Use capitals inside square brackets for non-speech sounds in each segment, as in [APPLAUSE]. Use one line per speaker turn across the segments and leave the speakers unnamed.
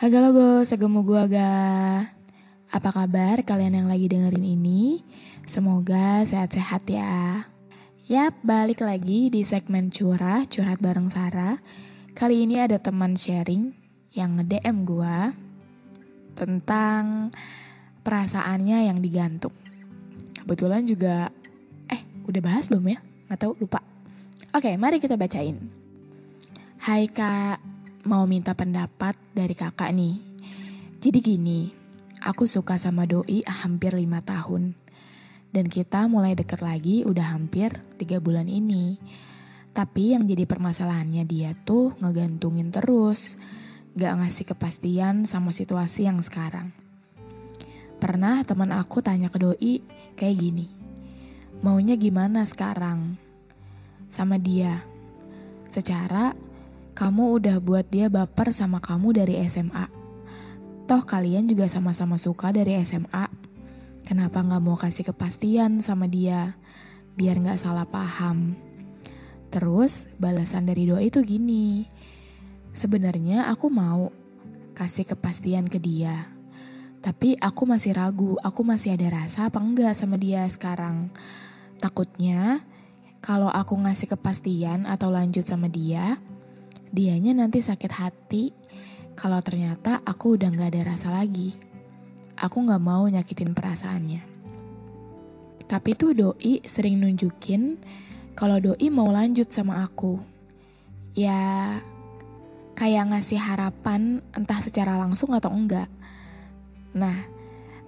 Haga logo, segemu gua ga. Apa kabar kalian yang lagi dengerin ini? Semoga sehat-sehat ya. Yap, balik lagi di segmen curah, curhat bareng Sarah. Kali ini ada teman sharing yang nge-DM gua tentang perasaannya yang digantung. Kebetulan juga, eh udah bahas belum ya? Nggak tahu, lupa. Oke, mari kita bacain. Hai kak, mau minta pendapat dari kakak nih. Jadi gini, aku suka sama doi hampir lima tahun. Dan kita mulai deket lagi udah hampir tiga bulan ini. Tapi yang jadi permasalahannya dia tuh ngegantungin terus. Gak ngasih kepastian sama situasi yang sekarang. Pernah teman aku tanya ke doi kayak gini. Maunya gimana sekarang? Sama dia. Secara kamu udah buat dia baper sama kamu dari SMA. Toh kalian juga sama-sama suka dari SMA. Kenapa gak mau kasih kepastian sama dia? Biar gak salah paham. Terus balasan dari doa itu gini. Sebenarnya aku mau kasih kepastian ke dia. Tapi aku masih ragu, aku masih ada rasa apa enggak sama dia sekarang. Takutnya kalau aku ngasih kepastian atau lanjut sama dia, dianya nanti sakit hati kalau ternyata aku udah gak ada rasa lagi. Aku gak mau nyakitin perasaannya. Tapi tuh doi sering nunjukin kalau doi mau lanjut sama aku. Ya kayak ngasih harapan entah secara langsung atau enggak. Nah,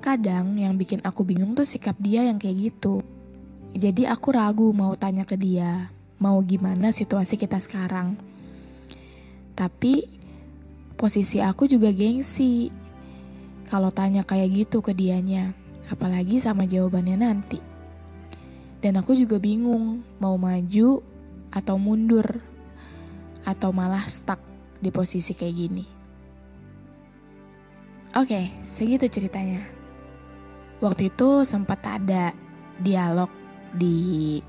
kadang yang bikin aku bingung tuh sikap dia yang kayak gitu. Jadi aku ragu mau tanya ke dia, mau gimana situasi kita sekarang. Tapi posisi aku juga gengsi. Kalau tanya kayak gitu ke dianya, apalagi sama jawabannya nanti. Dan aku juga bingung mau maju atau mundur atau malah stuck di posisi kayak gini. Oke, segitu ceritanya. Waktu itu sempat ada dialog di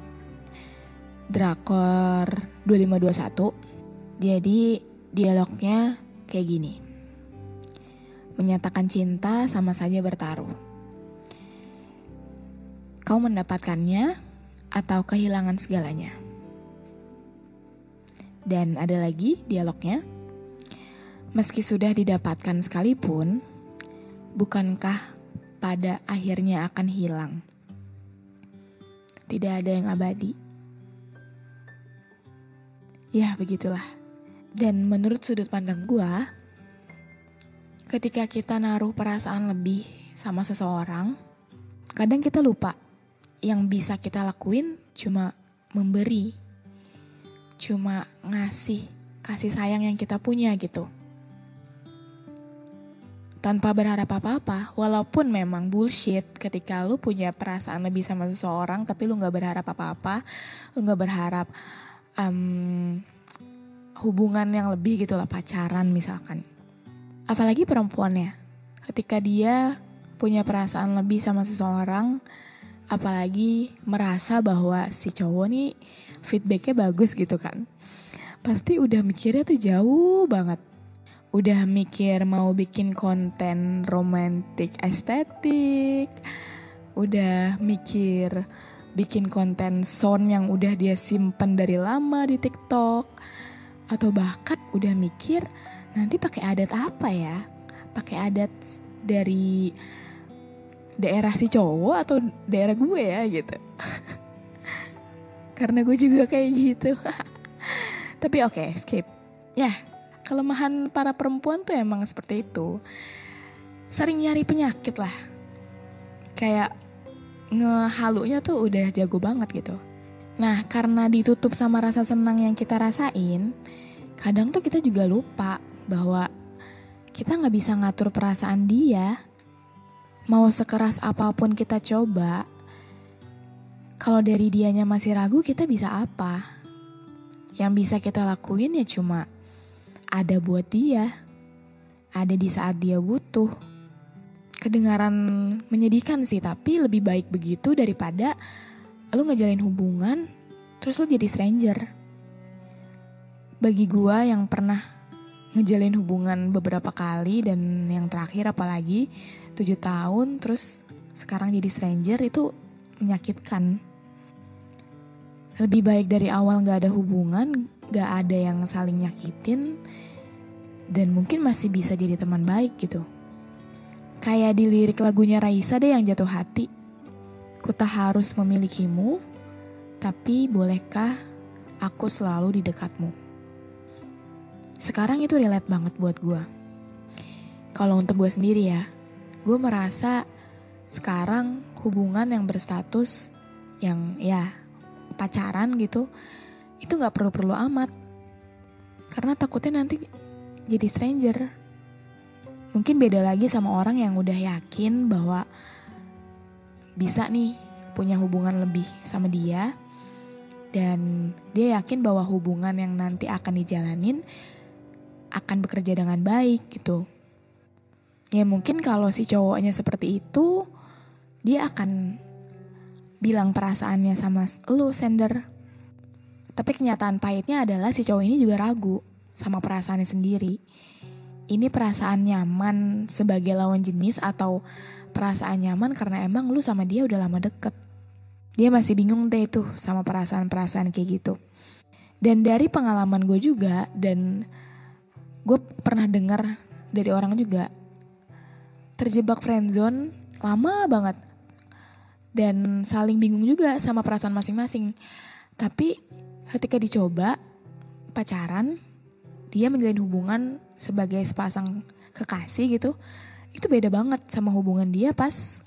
Drakor 2521. Jadi dialognya kayak gini. Menyatakan cinta sama saja bertaruh. Kau mendapatkannya atau kehilangan segalanya. Dan ada lagi dialognya. Meski sudah didapatkan sekalipun, bukankah pada akhirnya akan hilang? Tidak ada yang abadi. Ya, begitulah. Dan menurut sudut pandang gua, ketika kita naruh perasaan lebih sama seseorang, kadang kita lupa yang bisa kita lakuin cuma memberi, cuma ngasih kasih sayang yang kita punya gitu. Tanpa berharap apa-apa, walaupun memang bullshit ketika lu punya perasaan lebih sama seseorang tapi lu gak berharap apa-apa, lu gak berharap um, hubungan yang lebih gitu lah pacaran misalkan. Apalagi perempuan ya, ketika dia punya perasaan lebih sama seseorang, apalagi merasa bahwa si cowok nih feedbacknya bagus gitu kan. Pasti udah mikirnya tuh jauh banget. Udah mikir mau bikin konten romantik estetik. Udah mikir bikin konten sound yang udah dia simpen dari lama di TikTok atau bahkan udah mikir nanti pakai adat apa ya? Pakai adat dari daerah si cowok atau daerah gue ya gitu. [LAUGHS] Karena gue juga kayak gitu. [LAUGHS] Tapi oke okay, skip. Ya kelemahan para perempuan tuh emang seperti itu. Sering nyari penyakit lah. Kayak ngehalunya tuh udah jago banget gitu nah karena ditutup sama rasa senang yang kita rasain kadang tuh kita juga lupa bahwa kita nggak bisa ngatur perasaan dia. Mau sekeras apa pun kita coba, kalau dari dianya masih ragu kita bisa apa? Yang bisa kita lakuin ya cuma ada buat dia, ada di saat dia butuh. Kedengaran menyedihkan sih, tapi lebih baik begitu daripada lu ngejalin hubungan terus lu jadi stranger. Bagi gua yang pernah ngejalin hubungan beberapa kali dan yang terakhir apalagi tujuh tahun terus sekarang jadi stranger itu menyakitkan. Lebih baik dari awal gak ada hubungan gak ada yang saling nyakitin dan mungkin masih bisa jadi teman baik gitu. Kayak di lirik lagunya Raisa deh yang jatuh hati ku tak harus memilikimu tapi bolehkah aku selalu di dekatmu sekarang itu relate banget buat gue. Kalau untuk gue sendiri ya, gue merasa sekarang hubungan yang berstatus yang ya pacaran gitu, itu gak perlu-perlu amat. Karena takutnya nanti jadi stranger. Mungkin beda lagi sama orang yang udah yakin bahwa bisa nih punya hubungan lebih sama dia dan dia yakin bahwa hubungan yang nanti akan dijalanin akan bekerja dengan baik gitu. Ya mungkin kalau si cowoknya seperti itu, dia akan bilang perasaannya sama lu sender. Tapi kenyataan pahitnya adalah si cowok ini juga ragu sama perasaannya sendiri. Ini perasaan nyaman sebagai lawan jenis atau perasaan nyaman karena emang lu sama dia udah lama deket. Dia masih bingung deh tuh sama perasaan-perasaan kayak gitu. Dan dari pengalaman gue juga dan gue pernah dengar dari orang juga terjebak friendzone lama banget dan saling bingung juga sama perasaan masing-masing. Tapi ketika dicoba pacaran, dia menjalin hubungan sebagai sepasang kekasih gitu, itu beda banget sama hubungan dia pas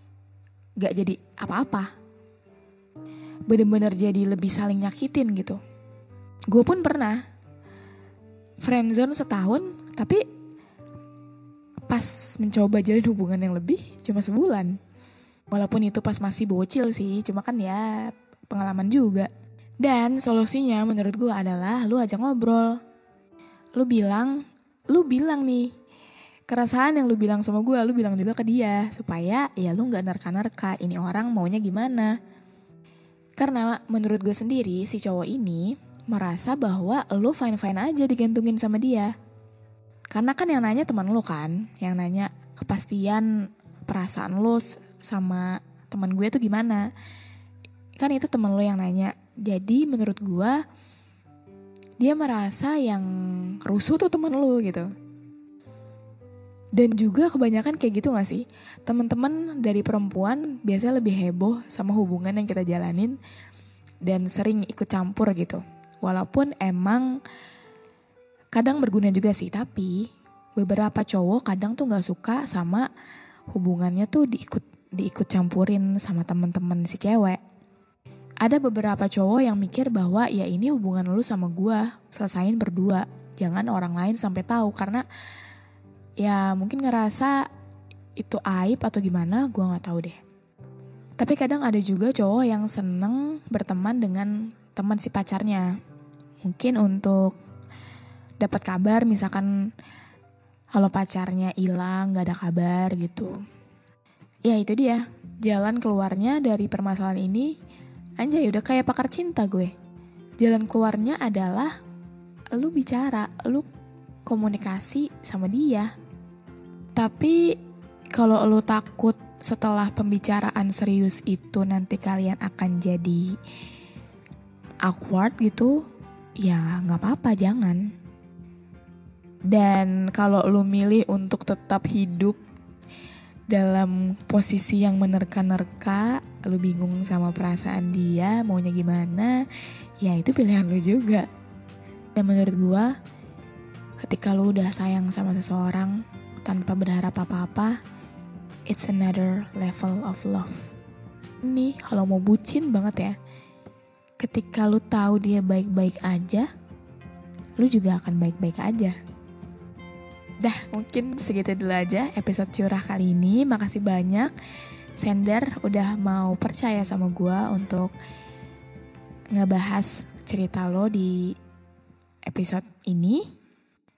gak jadi apa-apa. Bener-bener jadi lebih saling nyakitin gitu. Gue pun pernah friendzone setahun tapi pas mencoba jalin hubungan yang lebih cuma sebulan walaupun itu pas masih bocil sih cuma kan ya pengalaman juga dan solusinya menurut gue adalah lu ajak ngobrol lu bilang lu bilang nih keresahan yang lu bilang sama gue lu bilang juga ke dia supaya ya lu nggak nerka-nerka ini orang maunya gimana karena menurut gue sendiri si cowok ini merasa bahwa lu fine-fine aja digantungin sama dia. Karena kan yang nanya teman lu kan, yang nanya kepastian perasaan lu sama teman gue tuh gimana. Kan itu teman lu yang nanya. Jadi menurut gue dia merasa yang rusuh tuh teman lu gitu. Dan juga kebanyakan kayak gitu gak sih? Teman-teman dari perempuan biasanya lebih heboh sama hubungan yang kita jalanin dan sering ikut campur gitu. Walaupun emang kadang berguna juga sih, tapi beberapa cowok kadang tuh nggak suka sama hubungannya tuh diikut diikut campurin sama temen-temen si cewek. Ada beberapa cowok yang mikir bahwa ya ini hubungan lu sama gue selesain berdua, jangan orang lain sampai tahu karena ya mungkin ngerasa itu aib atau gimana, gue nggak tahu deh. Tapi kadang ada juga cowok yang seneng berteman dengan teman si pacarnya. Mungkin untuk dapat kabar misalkan kalau pacarnya hilang gak ada kabar gitu. Ya itu dia, jalan keluarnya dari permasalahan ini anjay udah kayak pakar cinta gue. Jalan keluarnya adalah lu bicara, lu komunikasi sama dia. Tapi kalau lu takut setelah pembicaraan serius itu nanti kalian akan jadi awkward gitu, ya nggak apa-apa jangan. Dan kalau lu milih untuk tetap hidup dalam posisi yang menerka-nerka, lu bingung sama perasaan dia, maunya gimana, ya itu pilihan lu juga. Dan menurut gua, ketika lu udah sayang sama seseorang tanpa berharap apa-apa, it's another level of love. Nih, kalau mau bucin banget ya, ketika lu tahu dia baik-baik aja, lu juga akan baik-baik aja. Dah, mungkin segitu dulu aja episode curah kali ini. Makasih banyak Sender udah mau percaya sama gue untuk ngebahas cerita lo di episode ini.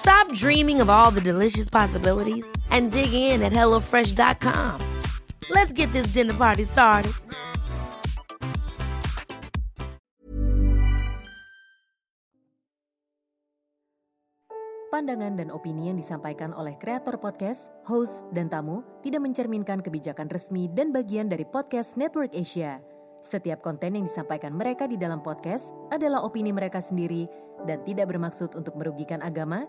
Stop dreaming of all the delicious possibilities and dig in at HelloFresh.com. Let's get this dinner party started.
Pandangan dan opini yang disampaikan oleh kreator podcast, host, dan tamu tidak mencerminkan kebijakan resmi dan bagian dari podcast Network Asia. Setiap konten yang disampaikan mereka di dalam podcast adalah opini mereka sendiri dan tidak bermaksud untuk merugikan agama,